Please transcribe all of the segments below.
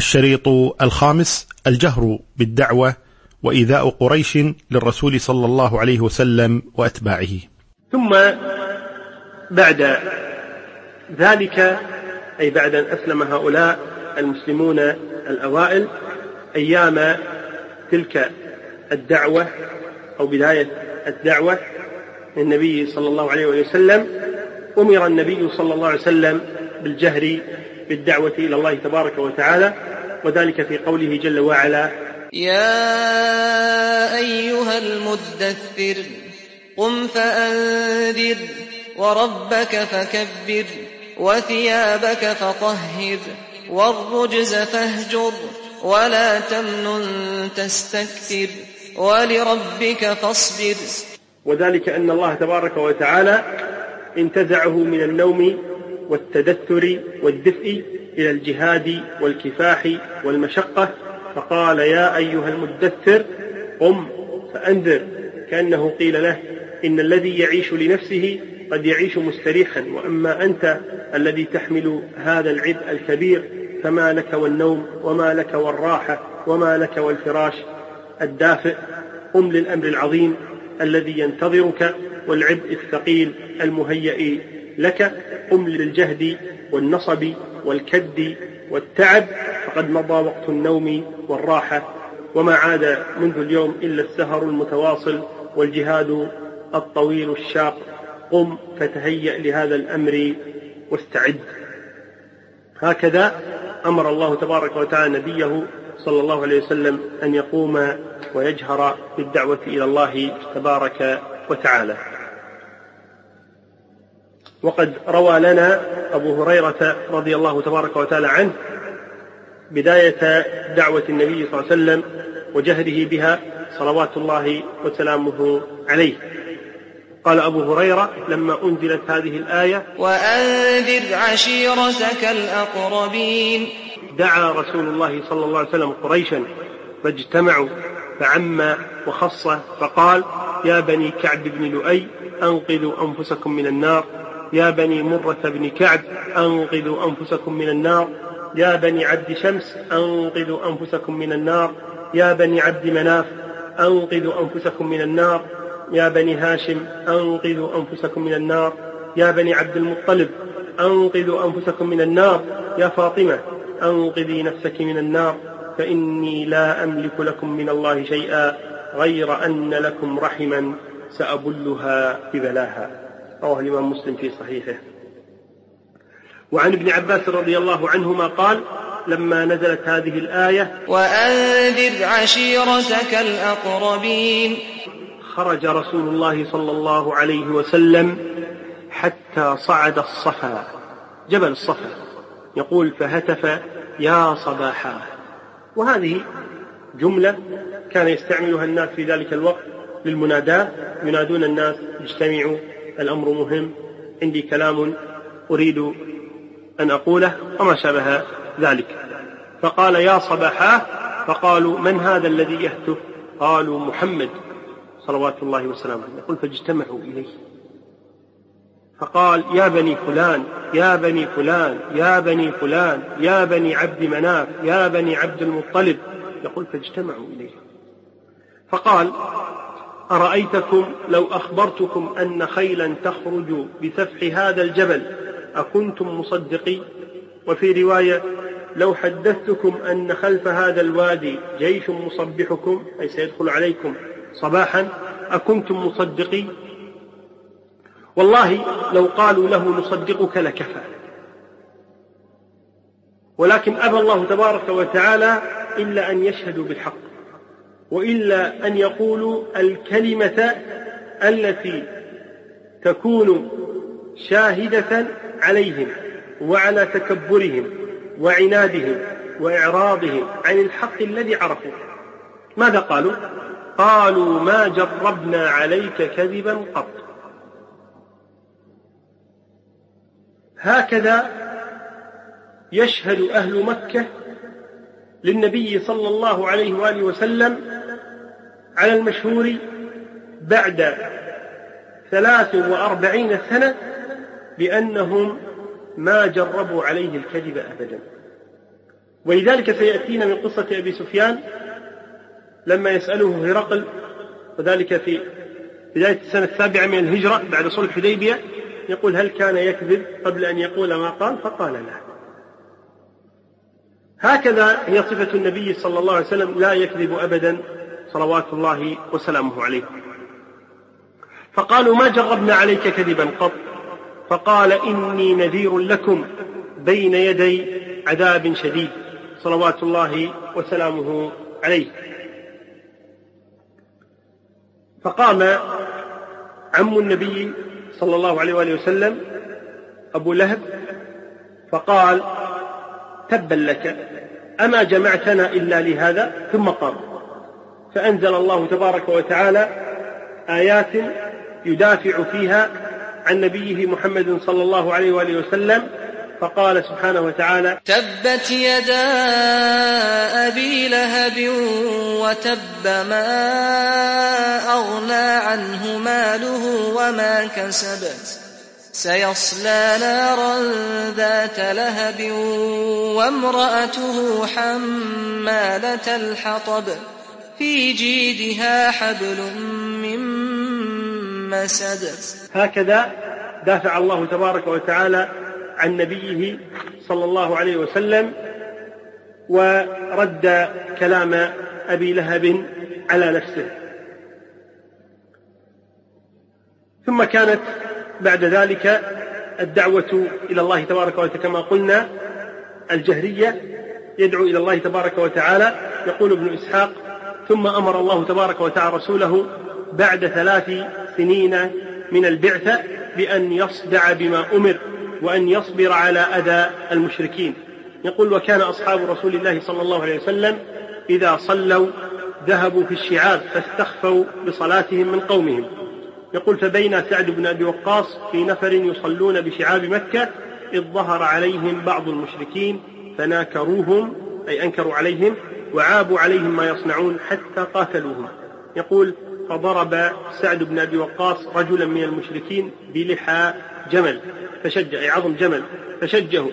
الشريط الخامس الجهر بالدعوة وإيذاء قريش للرسول صلى الله عليه وسلم وأتباعه. ثم بعد ذلك أي بعد أن أسلم هؤلاء المسلمون الأوائل أيام تلك الدعوة أو بداية الدعوة للنبي صلى الله عليه وسلم أمر النبي صلى الله عليه وسلم بالجهر بالدعوة إلى الله تبارك وتعالى وذلك في قوله جل وعلا يا أيها المدثر قم فأنذر وربك فكبر وثيابك فطهر والرجز فاهجر ولا تمنن تستكثر ولربك فاصبر. وذلك أن الله تبارك وتعالى انتزعه من النوم والتدثر والدفء إلى الجهاد والكفاح والمشقة فقال يا أيها المدثر قم فأنذر. كأنه قيل له إن الذي يعيش لنفسه قد يعيش مستريحا وأما أنت الذي تحمل هذا العبء الكبير فما لك والنوم وما لك والراحة وما لك والفراش. الدافئ قم للأمر العظيم الذي ينتظرك والعبء الثقيل المهيئ لك قم للجهد والنصب والكد والتعب فقد مضى وقت النوم والراحة وما عاد منذ اليوم إلا السهر المتواصل والجهاد الطويل الشاق. قم فتهيأ لهذا الأمر واستعد. هكذا أمر الله تبارك وتعالى نبيه صلى الله عليه وسلم أن يقوم ويجهر بالدعوة إلى الله تبارك وتعالى. وقد روى لنا أبو هريرة رضي الله تبارك وتعالى عنه بداية دعوة النبي صلى الله عليه وسلم وجهره بها صلوات الله وسلامه عليه. قال أبو هريرة لما أنزلت هذه الآية وأنذر عشيرتك الأقربين. دعا رسول الله صلى الله عليه وسلم قريشا فاجتمعوا فعم وخص فقال يا بني كعب بن لؤي أنقذوا أنفسكم من النار يا بني مرة بن كعب أنقذوا أنفسكم من النار. يا بني عبد شمس أنقذوا أنفسكم من النار. يا بني عبد مناف أنقذوا أنفسكم من النار. يا بني هاشم أنقذوا أنفسكم من النار. يا بني عبد المطلب أنقذوا أنفسكم من النار. يا فاطمة أنقذي نفسك من النار. فإني لا أملك لكم من الله شيئا غير أن لكم رحما سأبلها ببلاها. رواه الإمام مسلم في صحيحه. وعن ابن عباس رضي الله عنهما قال لما نزلت هذه الآية وأنذر عشيرتك الأقربين. خرج رسول الله صلى الله عليه وسلم حتى صعد الصفا جبل الصفا. يقول فهتف يا صباحا. وهذه جملة كان يستعملها الناس في ذلك الوقت للمناداة. ينادون الناس اجتمعوا الأمر مهم. عندي كلام أريد أن أقوله وما شابه ذلك. فقال يا صباحا فقالوا من هذا الذي يهتف؟ قالوا محمد صلوات الله وسلامه يقول فاجتمعوا إليه. فقال يا بني فلان يا بني فلان يا بني فلان يا بني عبد مناف يا بني عبد المطلب. يقول فاجتمعوا إليه. فقال أرأيتكم لو أخبرتكم أن خيلا تخرج بسفح هذا الجبل أكنتم مصدقين؟ وفي رواية لو حدثتكم أن خلف هذا الوادي جيش مصبحكم أي سيدخل عليكم صباحا أكنتم مصدقين؟ والله لو قالوا له نصدقك لكفى. ولكن أبى الله تبارك وتعالى إلا أن يشهدوا بالحق. وإلا أن يقولوا الكلمة التي تكون شاهدة عليهم وعلى تكبرهم وعنادهم وإعراضهم عن الحق الذي عرفوه ماذا قالوا؟ قالوا ما جربنا عليك كذبا قط هكذا يشهد أهل مكة للنبي صلى الله عليه وآله وسلم على المشهور بعد ثلاث وأربعين سنة بأنهم ما جربوا عليه الكذب أبدا. ولذلك سيأتينا من قصة أبي سفيان لما يسأله هرقل وذلك في بداية السنة السابعة من الهجرة بعد صلح الحديبية يقول هل كان يكذب قبل أن يقول ما قال؟ فقال لا. هكذا هي صفة النبي صلى الله عليه وسلم لا يكذب أبدا صلوات الله وسلامه عليه. فقالوا ما جربنا عليك كذبا قط. فقال إني نذير لكم بين يدي عذاب شديد. صلوات الله وسلامه عليه. فقام عم النبي صلى الله عليه وآله وسلم أبو لهب فقال تبا لك أما جمعتنا إلا لهذا؟ ثم قام. فأنزل الله تبارك وتعالى آيات يدافع فيها عن نبيه محمد صلى الله عليه وآله وسلم فقال سبحانه وتعالى تبت يدا أبي لهب وتب ما أغنى عنه ماله وما كسبت. سيصلى نارا ذات لهب وامرأته حمالة الحطب. في جيدها حبل من مسد. هكذا دافع الله تبارك وتعالى عن نبيه صلى الله عليه وسلم ورد كلام أبي لهب على نفسه. ثم كانت بعد ذلك الدعوة إلى الله تبارك وتعالى كما قلنا الجهرية يدعو إلى الله تبارك وتعالى. يقول ابن إسحاق ثم أمر الله تبارك وتعالى رسوله بعد ثلاث سنين من البعثه بأن يصدع بما أمر وأن يصبر على أذى المشركين. يقول وكان أصحاب رسول الله صلى الله عليه وسلم إذا صلوا ذهبوا في الشعاب فاستخفوا بصلاتهم من قومهم. يقول فبين سعد بن أبي وقاص في نفر يصلون بشعاب مكة إذ ظهر عليهم بعض المشركين فناكروهم أي أنكروا عليهم وعابوا عليهم ما يصنعون حتى قاتلوهم. يقول فضرب سعد بن أبي وقاص رجلا من المشركين بلحى جمل فشج أي عظم جمل فشجه.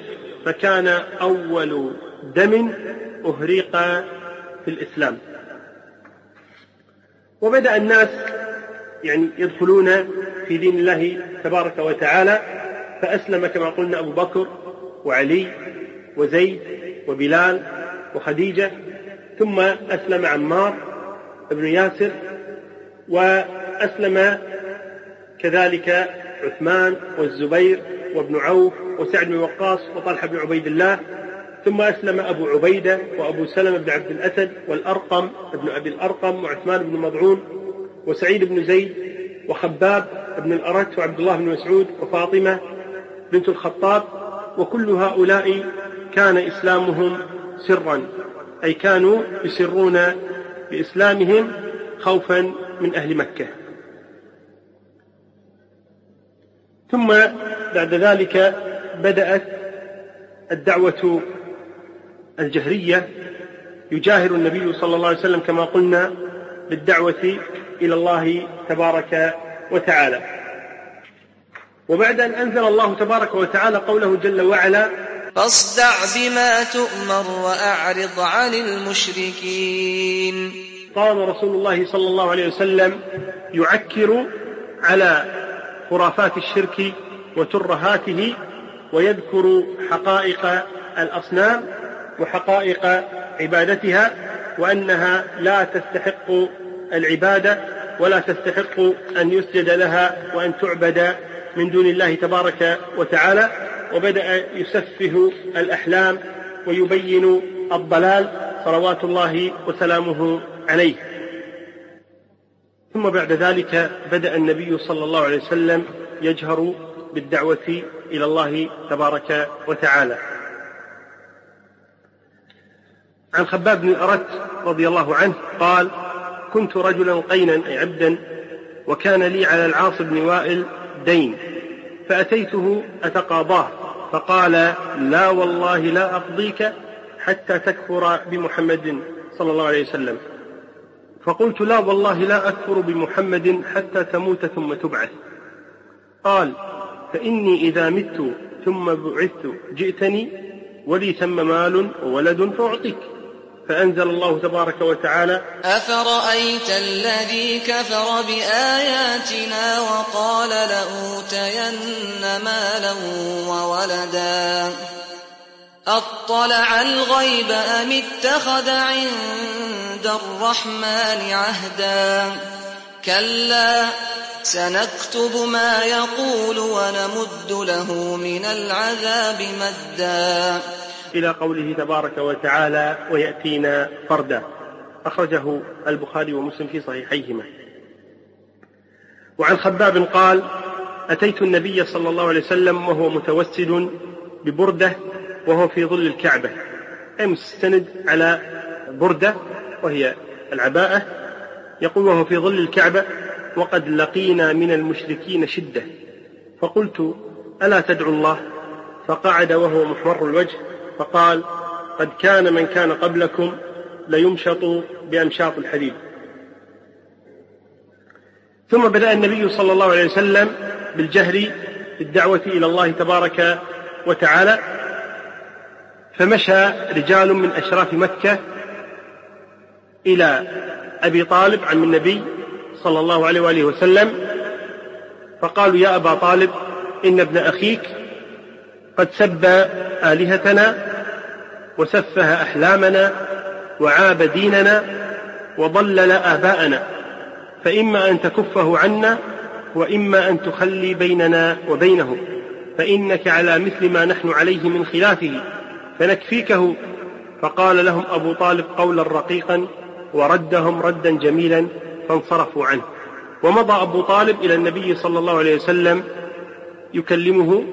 فكان أول دم أهريق في الإسلام. وبدأ الناس يعني يدخلون في دين الله تبارك وتعالى فأسلم كما قلنا أبو بكر وعلي وزيد وبلال وخديجة. ثم أسلم عمار بن ياسر وأسلم كذلك عثمان والزبير وابن عوف وسعد بن وقاص وطلحة بن عبيد الله ثم أسلم أبو عبيدة وأبو سلمة بن عبد الأسد والأرقم بن أبي الأرقم وعثمان بن مضعون وسعيد بن زيد وخباب بن الأرت وعبد الله بن مسعود وفاطمة بنت الخطاب وكل هؤلاء كان إسلامهم سرا. أي كانوا يسرون بإسلامهم خوفا من أهل مكة. ثم بعد ذلك بدأت الدعوة الجهرية. يجاهر النبي صلى الله عليه وسلم كما قلنا بالدعوة إلى الله تبارك وتعالى. وبعد أن أنزل الله تبارك وتعالى قوله جل وعلا فاصدع بما تؤمر وأعرض عن المشركين. قام رسول الله صلى الله عليه وسلم يعكر على خرافات الشرك وترهاته ويذكر حقائق الأصنام وحقائق عبادتها وأنها لا تستحق العبادة ولا تستحق أن يسجد لها وأن تعبد من دون الله تبارك وتعالى وبدأ يسفه الأحلام ويبين الضلال صلوات الله وسلامه عليه. ثم بعد ذلك بدأ النبي صلى الله عليه وسلم يجهر بالدعوة إلى الله تبارك وتعالى. عن خباب بن الأرت رضي الله عنه قال كنت رجلا قينا أي عبدا وكان لي على العاص بن وائل دين. فأتيته أتقاضاه فقال لا والله لا أقضيك حتى تكفر بمحمد صلى الله عليه وسلم. فقلت لا والله لا أكفر بمحمد حتى تموت ثم تبعث. قال فإني إذا مت ثم بعثت جئتني ولي ثم مال وولد فأعطيك. فأنزل الله تبارك وتعالى أفرأيت الذي كفر بآياتنا وقال لأوتين مالا وولدا؟ أطلع الغيب أم اتخذ عند الرحمن عهدا؟ كلا سنكتب ما يقول ونمد له من العذاب مدا. إلى قوله تبارك وتعالى ويأتينا فردا. أخرجه البخاري ومسلم في صحيحيهما. وعن خباب قال أتيت النبي صلى الله عليه وسلم وهو متوسد ببردة وهو في ظل الكعبة. أي مستند على بردة وهي العباءة يقول وهو في ظل الكعبة وقد لقينا من المشركين شدة. فقلت ألا تدعو الله؟ فقعد وهو محمر الوجه فقال قد كان من كان قبلكم ليمشط بأمشاط الحديد. ثم بدأ النبي صلى الله عليه وسلم بالجهر بالدعوة إلى الله تبارك وتعالى فمشى رجال من أشراف مكة إلى أبي طالب عم النبي صلى الله عليه وآله وسلم فقالوا يا أبا طالب إن ابن أخيك قد سب آلهتنا وسفه أحلامنا وعاب ديننا وضلل آباءنا فإما أن تكفه عنا وإما أن تخلي بيننا وبينه فإنك على مثل ما نحن عليه من خلافه فنكفيكه. فقال لهم أبو طالب قولا رقيقا وردهم ردا جميلا فانصرفوا عنه. ومضى أبو طالب إلى النبي صلى الله عليه وسلم يكلمه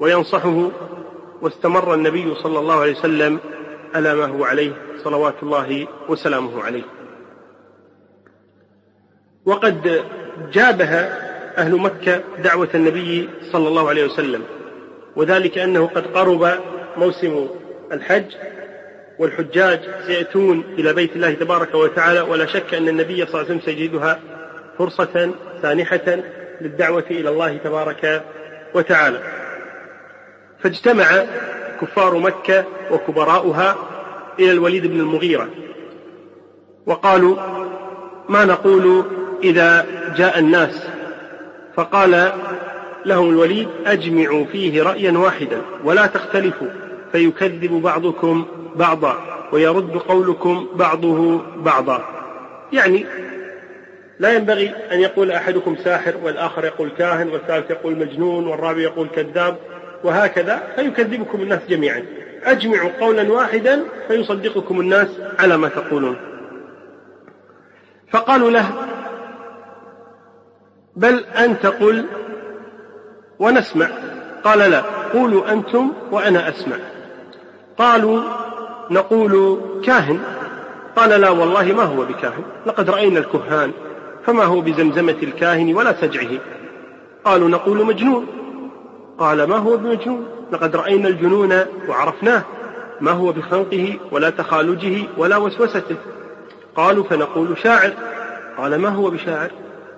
وينصحه واستمر النبي صلى الله عليه وسلم على ما هو عليه صلوات الله وسلامه عليه. وقد جابه أهل مكة دعوة النبي صلى الله عليه وسلم وذلك أنه قد قرب موسم الحج والحجاج سيأتون إلى بيت الله تبارك وتعالى ولا شك أن النبي صلى الله عليه وسلم سيجدها فرصة سانحة للدعوة إلى الله تبارك وتعالى. فاجتمع كفار مكة وكبراؤها إلى الوليد بن المغيرة. وقالوا ما نقول إذا جاء الناس؟ فقال لهم الوليد أجمعوا فيه رأيا واحدا ولا تختلفوا فيكذب بعضكم بعضا ويرد قولكم بعضه بعضا. يعني لا ينبغي أن يقول أحدكم ساحر والآخر يقول كاهن والثالث يقول مجنون والرابع يقول كذاب. وهكذا فيكذبكم الناس جميعا. أجمعوا قولا واحدا فيصدقكم الناس على ما تقولون. فقالوا له بل أنت قل ونسمع. قال لا قولوا أنتم وأنا أسمع. قالوا نقول كاهن. قال لا والله ما هو بكاهن. لقد رأينا الكهان فما هو بزمزمة الكاهن ولا سجعه. قالوا نقول مجنون. قال ما هو بمجنون لقد رأينا الجنون وعرفناه ما هو بخنقه ولا تخالجه ولا وسوسته. قالوا فنقول شاعر. قال ما هو بشاعر؟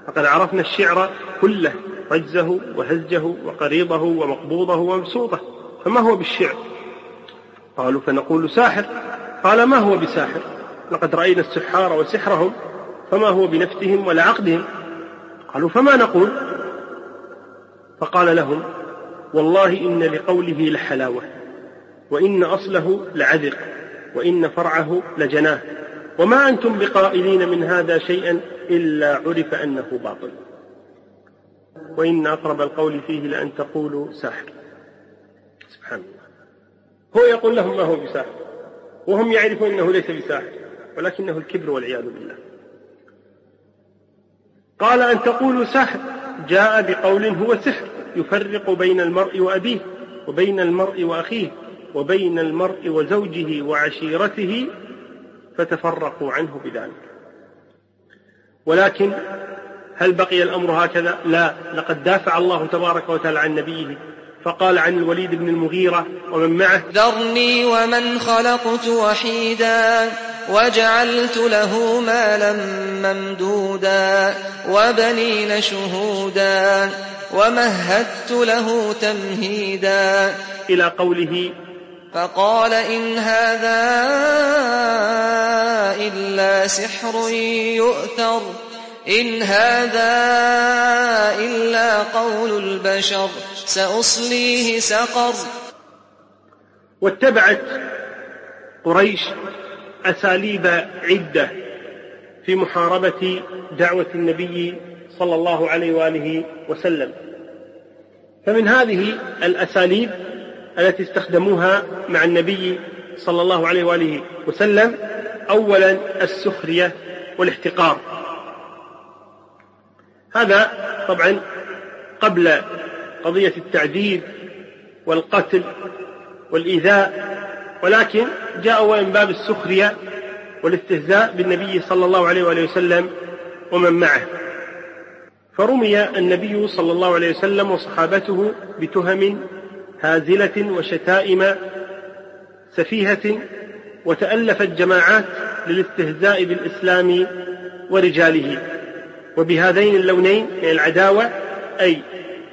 فقد عرفنا الشعر كله رجزه وهزجه وقريضه ومقبوضه ومبسوطه. فما هو بالشعر؟ قالوا فنقول ساحر. قال ما هو بساحر؟ لقد رأينا السحار وسحرهم فما هو بنفتهم ولا عقدهم؟ قالوا فما نقول؟ فقال لهم والله إن لقوله لحلاوة وإن أصله لعذق وإن فرعه لجناه. وما أنتم بقائلين من هذا شيئا إلا عرف أنه باطل. وإن أقرب القول فيه لأن تقولوا ساحر. سبحان الله. هو يقول لهم ما هو بساحر. وهم يعرفون أنه ليس بساحر ولكنه الكبر والعياذ بالله. قال أن تقولوا سحر جاء بقول هو سحر. يفرق بين المرء وأبيه وبين المرء وأخيه وبين المرء وزوجه وعشيرته فتفرقوا عنه بذلك. ولكن هل بقي الأمر هكذا؟ لا. لقد دافع الله تبارك وتعالى عن نبيه فقال عن الوليد بن المغيرة ومن معه ذرني ومن خلقت وحيدا وجعلت له مالا ممدودا وبنين شهودا. ومهدت له تمهيدا. إلى قوله فقال إن هذا إلا سحر يؤثر إن هذا إلا قول البشر سأصليه سقر. واتبعت قريش أساليب عدة في محاربة دعوة النبي صلى الله عليه وآله وسلم. فمن هذه الأساليب التي استخدموها مع النبي صلى الله عليه وآله وسلم أولا السخرية والاحتقار. هذا طبعا قبل قضية التعذيب والقتل والإيذاء ولكن جاء من باب السخرية والاستهزاء بالنبي صلى الله عليه وآله وسلم ومن معه. فرمي النبي صلى الله عليه وسلم وصحابته بتهم هازلة وشتائم سفيهة وتألفت جماعات للاستهزاء بالإسلام ورجاله. وبهذين اللونين من العداوة أي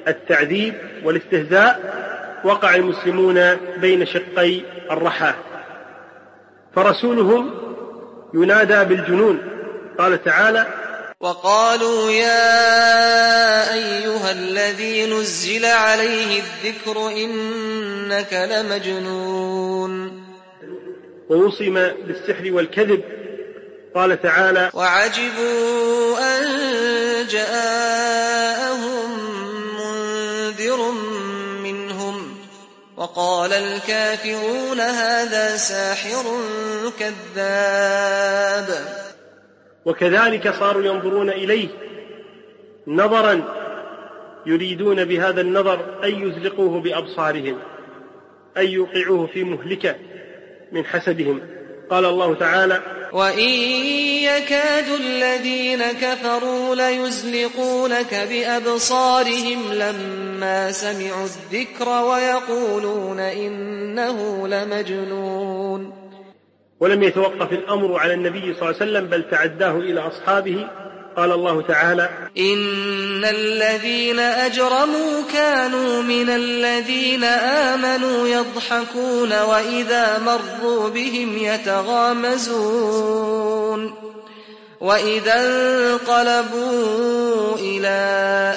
التعذيب والاستهزاء وقع المسلمون بين شقي الرحى. فرسولهم ينادى بالجنون. قال تعالى وقالوا يا أيها الذي نزل عليه الذكر إنك لمجنون. ووصم بالسحر والكذب. قال تعالى وعجبوا أن جاءهم منذر منهم. وقال الكافرون هذا ساحر كذاب. وكذلك صاروا ينظرون إليه نظرا يريدون بهذا النظر أن يزلقوه بأبصارهم أن يوقعوه في مهلكة من حسدهم. قال الله تعالى وإن يكاد الذين كفروا ليزلقونك بأبصارهم لما سمعوا الذكر ويقولون إنه لمجنون. ولم يتوقف الأمر على النبي صلى الله عليه وسلم بل تعداه إلى أصحابه. قال الله تعالى إن الذين أجرموا كانوا من الذين آمنوا يضحكون وإذا مروا بهم يتغامزون وإذا انقلبوا إلى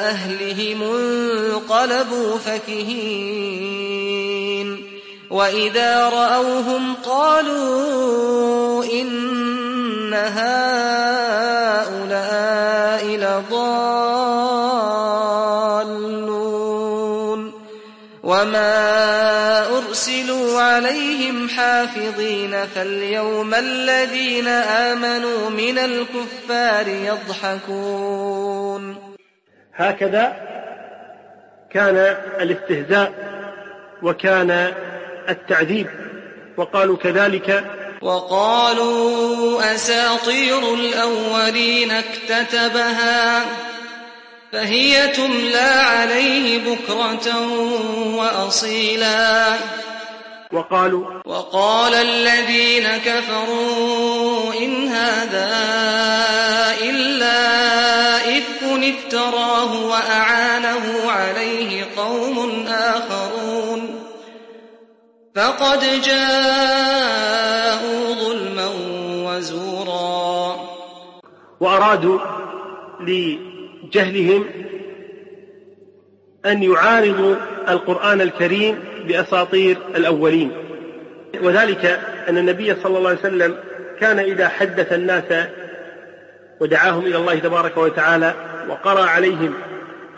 أهلهم انقلبوا فكهين وإذا رأوهم قالوا إن هؤلاء لضالون وما أرسلوا عليهم حافظين فاليوم الذين آمنوا من الكفار يضحكون هكذا كان الاستهزاء وكان التعذيب وقالوا كذلك وقالوا أساطير الأولين اكتتبها فهي تملى عليه بكرة وأصيلا. وقالوا وقال الذين كفروا إن هذا إلا إفك افتراه وأعانه عليه قوم آخرون فقد جاءوا ظلما وزورا. وأرادوا لجهلهم أن يعارضوا القرآن الكريم بأساطير الأولين. وذلك أن النبي صلى الله عليه وسلم كان إذا حدث الناس ودعاهم إلى الله تبارك وتعالى وقرأ عليهم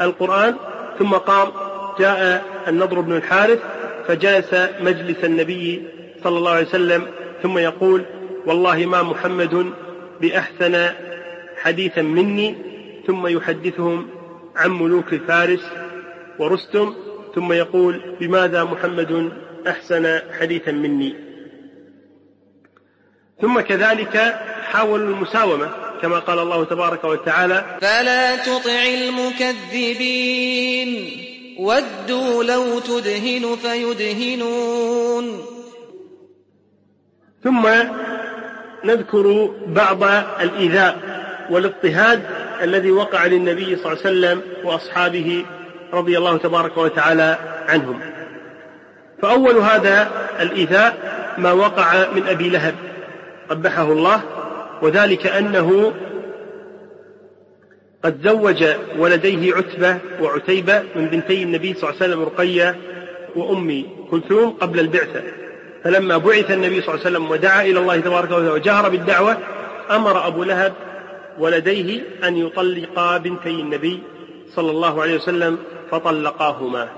القرآن ثم قام جاء النضر بن الحارث فجلس مجلس النبي صلى الله عليه وسلم ثم يقول والله ما محمد بأحسن حديثا مني. ثم يحدثهم عن ملوك فارس ورستم. ثم يقول بماذا محمد أحسن حديثا مني؟ ثم كذلك حاولوا المساومة كما قال الله تبارك وتعالى فلا تطع المكذبين. ودوا لو تدهن فيدهنون. ثم نذكر بعض الإيذاء والاضطهاد الذي وقع للنبي صلى الله عليه وسلم وأصحابه رضي الله تبارك وتعالى عنهم. فأول هذا الإيذاء ما وقع من أبي لهب قبحه الله وذلك أنه قد زوج ولديه عتبة وعتيبة من بنتي النبي صلى الله عليه وسلم رقية وأم كلثوم قبل البعثة. فلما بعث النبي صلى الله عليه وسلم ودعا إلى الله تبارك وتعالى وجهر بالدعوة أمر أبو لهب ولديه أن يطلقا بنتي النبي صلى الله عليه وسلم فطلقاهما.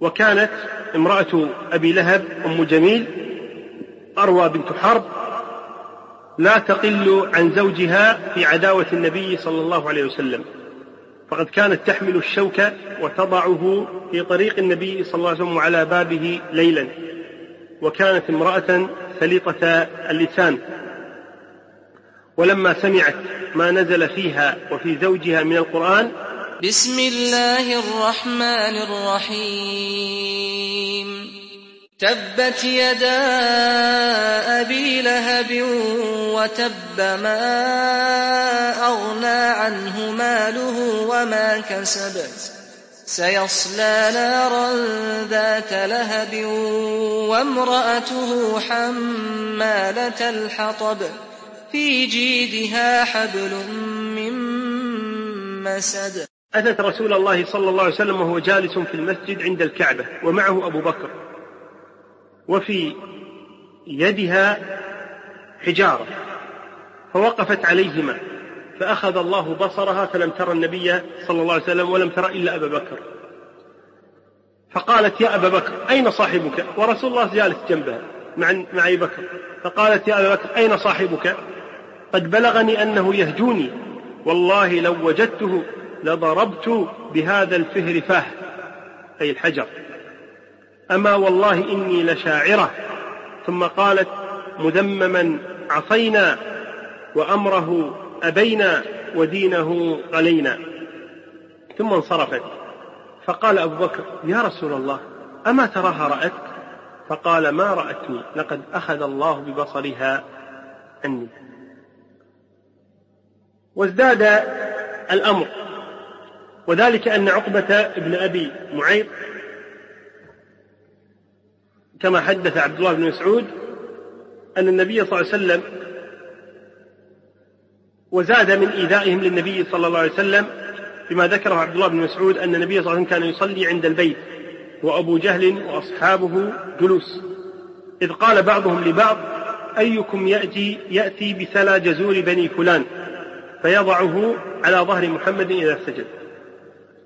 وكانت امرأة أبي لهب أم جميل أروى بنت حرب لا تقل عن زوجها في عداوة النبي صلى الله عليه وسلم. فقد كانت تحمل الشوك وتضعه في طريق النبي صلى الله عليه وسلم على بابه ليلا وكانت امرأة سليطة اللسان. ولما سمعت ما نزل فيها وفي زوجها من القرآن بسم الله الرحمن الرحيم. تبت يدا أبي لهب وتب ما أغنى عنه ماله وما كسب. سيصلى نارا ذات لهب وامرأته حمالة الحطب. في جيدها حبل من مسد. أتت رسول الله صلى الله عليه وسلم وهو جالس في المسجد عند الكعبة ومعه أبو بكر. وفي يدها حجارة فوقفت عليهما فأخذ الله بصرها فلم ترى النبي صلى الله عليه وسلم ولم ترى إلا أبا بكر. فقالت يا أبا بكر أين صاحبك؟ ورسول الله جالس جنبها مع مع أبي بكر. فقالت يا أبا بكر أين صاحبك؟ قد بلغني أنه يهجوني. والله لو وجدته لضربت بهذا الفهر فاه أي الحجر. أما والله إني لشاعرة. ثم قالت مذمما عصينا وأمره أبينا ودينه قلينا ثم انصرفت. فقال أبو بكر يا رسول الله أما تراها رأتك فقال ما رأتني لقد أخذ الله ببصرها عني وازداد الأمر. وذلك أن عقبة ابن أبي معيط كما حدث عبد الله بن مسعود أن النبي صلى الله عليه وسلم وزاد من إيذائهم للنبي صلى الله عليه وسلم بما ذكره عبد الله بن مسعود أن النبي صلى الله عليه وسلم كان يصلي عند البيت وأبو جهل وأصحابه جلوس. إذ قال بعضهم لبعض أيكم يأتي يأتي بسلى جزور بني فلان؟ فيضعه على ظهر محمد إذا سجد.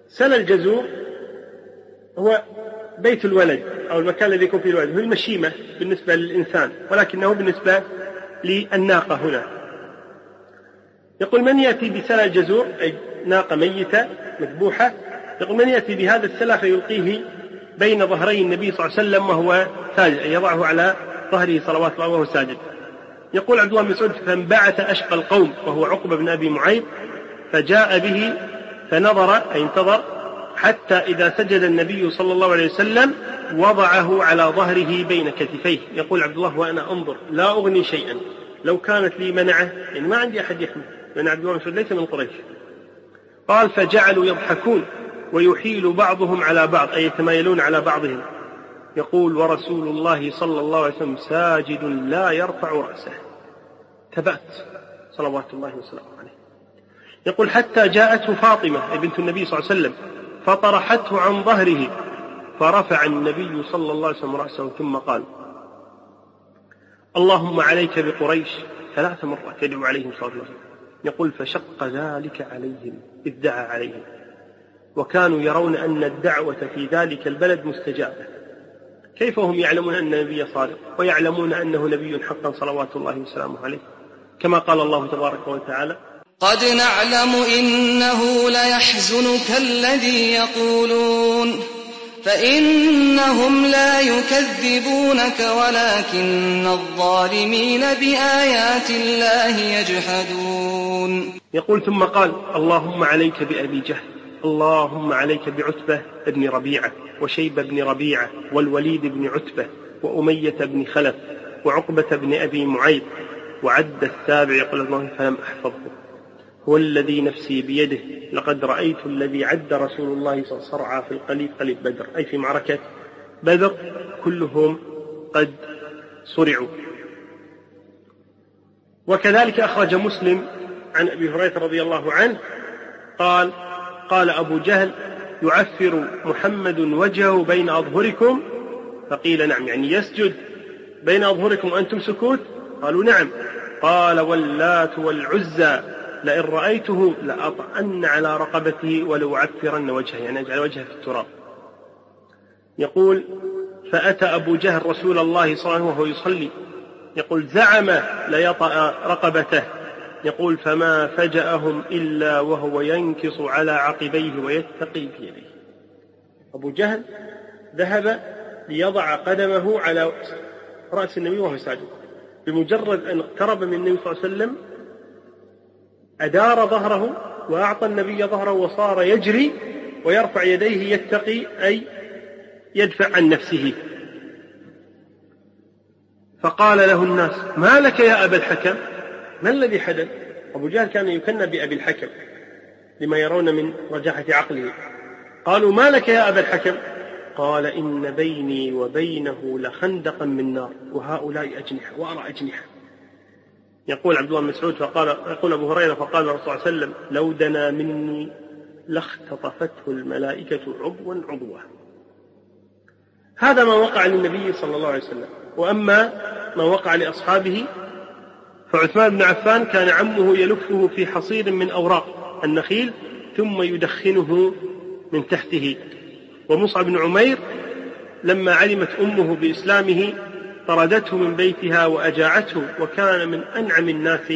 سلى الجزور هو بيت الولد أو المكان الذي يكون فيه الولد هو المشيمة بالنسبة للإنسان ولكنه بالنسبة للناقة هنا. يقول من يأتي بسلى الجزور أي ناقة ميتة مذبوحة. يقول من يأتي بهذا السلى فيلقيه بين ظهري النبي صلى الله عليه وسلم وهو ساجد أي يضعه على ظهره صلوات الله وهو ساجد. يقول عبد الله بن مسعود فانبعث أشقى القوم وهو عقبة بن أبي معيط فجاء به فنظر أي انتظر حتى إذا سجد النبي صلى الله عليه وسلم وضعه على ظهره بين كتفيه. يقول عبد الله وأنا أنظر لا أغني شيئا. لو كانت لي منعة يعني ما عندي أحد يحمي لأن عبد الله ليس من قريش. قال فجعلوا يضحكون ويحيل بعضهم على بعض. أي يتمايلون على بعضهم. يقول ورسول الله صلى الله عليه وسلم ساجد لا يرفع رأسه. ثبات صلوات الله وسلامه عليه. يقول حتى جاءته فاطمة بنت النبي صلى الله عليه وسلم فطرحته عن ظهره فرفع النبي صلى الله عليه وسلم رأسه ثم قال اللهم عليك بقريش ثلاث مرات يدعو عليهم صلى الله عليه وسلم. يقول فشق ذلك عليهم إذ دعا عليهم. وكانوا يرون أن الدعوة في ذلك البلد مستجابة. كيف هم يعلمون أن النبي صادق؟ ويعلمون أنه نبي حقا صلوات الله وسلامه عليه كما قال الله تبارك وتعالى قد نعلم إنه ليحزنك الذي يقولون فإنهم لا يكذبونك ولكن الظالمين بآيات الله يجحدون. يقول ثم قال اللهم عليك بأبي جهل اللهم عليك بعتبة بن ربيعة وشيبة بن ربيعة والوليد بن عتبة وأمية بن خلف وعقبة بن أبي معيط وعد السابع يقول الله فلم أحفظه. هو الذي نفسي بيده. لقد رأيت الذي عد رسول الله صلى الله عليه وسلم صرعى في القليب قليب بدر. أي في معركة بدر كلهم قد صرعوا. وكذلك أخرج مسلم عن أبي هريرة رضي الله عنه قال قال أبو جهل يعفر محمد وجهه بين أظهركم؟ فقيل نعم يعني يسجد بين أظهركم وأنتم سكوت؟ قالوا نعم. قال واللات والعزى. لئن رأيته لأطأن على رقبته ولأعفرن وجهه يعني أجعل وجهه في التراب. يقول فأتى أبو جهل رسول الله صلى الله عليه وسلم وهو يصلي يقول زعم ليطأ رقبته. يقول فما فجأهم إلا وهو ينكص على عقبيه ويتقي في يديه. أبو جهل ذهب ليضع قدمه على رأس النبي وهو ساجد بمجرد أن اقترب من النبي صلى الله عليه وسلم أدار ظهره وأعطى النبي ظهره وصار يجري ويرفع يديه يتقي أي يدفع عن نفسه. فقال له الناس ما لك يا أبا الحكم؟ ما الذي حدث؟ أبو جهل كان يكنى بأبي الحكم لما يرون من رجاحة عقله. قالوا ما لك يا أبا الحكم؟ قال إن بيني وبينه لخندقا من نار وهؤلاء أجنحة وأرى أجنحة. يقول عبد الله بن مسعود فقال يقول أبو هريرة فقال الرسول صلى الله عليه وسلم لو دنا مني لاختطفته الملائكة عضوا عضوا. هذا ما وقع للنبي صلى الله عليه وسلم. وأما ما وقع لأصحابه فعثمان بن عفان كان عمه يلفه في حصير من أوراق النخيل ثم يدخنه من تحته. ومصعب بن عمير لما علمت أمه بإسلامه طردته من بيتها وأجاعته وكان من أنعم الناس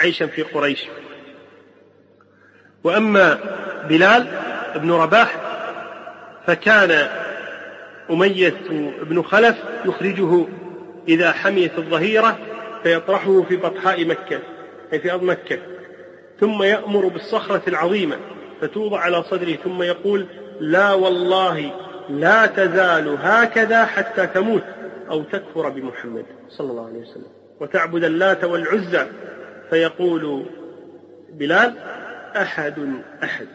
عيشا في قريش. وأما بلال بن رباح فكان أمية بن خلف يخرجه إذا حميت الظهيرة فيطرحه في بطحاء مكة أي في أرض مكة. ثم يأمر بالصخرة العظيمة فتوضع على صدره ثم يقول لا والله لا تزال هكذا حتى تموت. أو تكفر بمحمد صلى الله عليه وسلم. وتعبد اللات والعزى. فيقول بلال أحد أحد.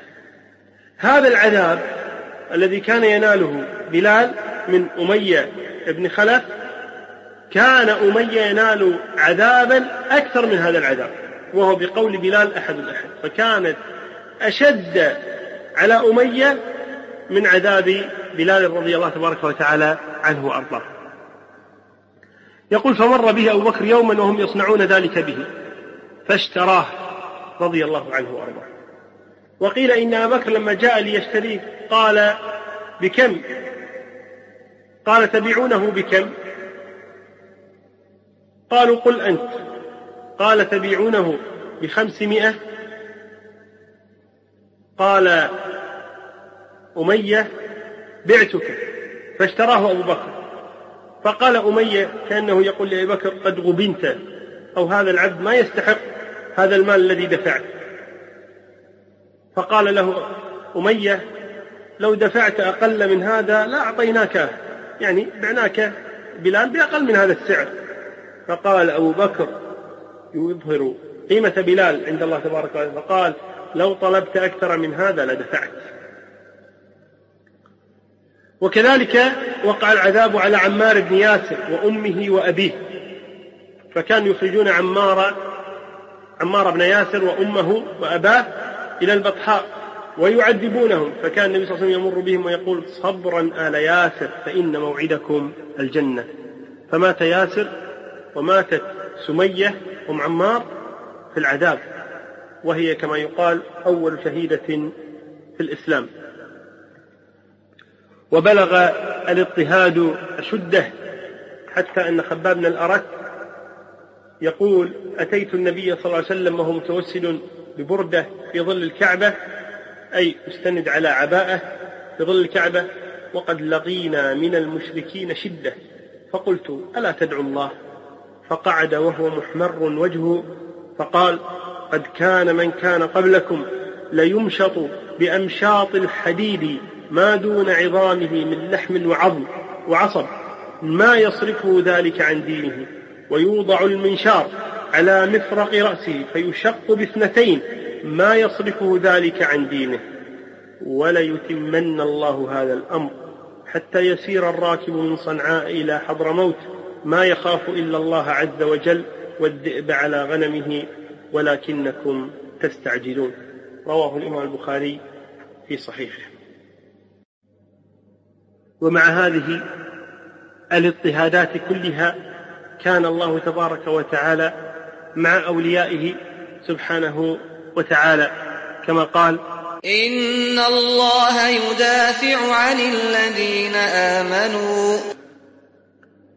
هذا العذاب الذي كان يناله بلال من أمية بن خلف كان أمية ينال عذابا أكثر من هذا العذاب وهو بقول بلال أحد أحد. فكانت أشد على أمية من عذاب بلال رضي الله تبارك وتعالى عنه وأرضاه. يقول فمر به أبو بكر يوما وهم يصنعون ذلك به فاشتراه رضي الله عنه وأرضاه. وقيل إن أبا بكر لما جاء ليشتريه قال بكم؟ قال تبيعونه بكم؟ قالوا قل أنت. قال تبيعونه بخمسمائة؟ قال أمية بعتك. فاشتراه أبو بكر. فقال أمية كأنه يقول لأبي بكر قد غبنت أو هذا العبد ما يستحق هذا المال الذي دفعت. فقال له أمية لو دفعت أقل من هذا لا أعطيناك يعني بعناك بلال بأقل من هذا السعر. فقال أبو بكر يظهر قيمة بلال عند الله تبارك وتعالى فقال لو طلبت أكثر من هذا لدفعت. وكذلك وقع العذاب على عمار بن ياسر وأمه وأبيه. فكانوا يخرجون عمار عمار بن ياسر وأمه وأباه إلى البطحاء ويعذبونهم. فكان النبي صلى الله عليه وسلم يمر بهم ويقول صبرا آل ياسر فإن موعدكم الجنة. فمات ياسر وماتت سمية أم عمار في العذاب وهي كما يقال أول شهيدة في الإسلام. وبلغ الاضطهاد أشده حتى أن خباب بن الأرت يقول أتيت النبي صلى الله عليه وسلم وهو متوسل ببردة في ظل الكعبة أي مستند على عباءة في ظل الكعبة وقد لقينا من المشركين شدة. فقلت ألا تدعو الله؟ فقعد وهو محمر وجهه فقال قد كان من كان قبلكم ليمشط بأمشاط الحديد ما دون عظامه من لحم وعظم وعصب ما يصرفه ذلك عن دينه ويوضع المنشار على مفرق رأسه فيشق باثنتين ما يصرفه ذلك عن دينه. وليتمن الله هذا الأمر حتى يسير الراكب من صنعاء إلى حضرموت ما يخاف إلا الله عز وجل والذئب على غنمه ولكنكم تستعجلون. رواه الإمام البخاري في صحيحه. ومع هذه الاضطهادات كلها كان الله تبارك وتعالى مع أوليائه سبحانه وتعالى كما قال إن الله يدافع عن الذين آمنوا.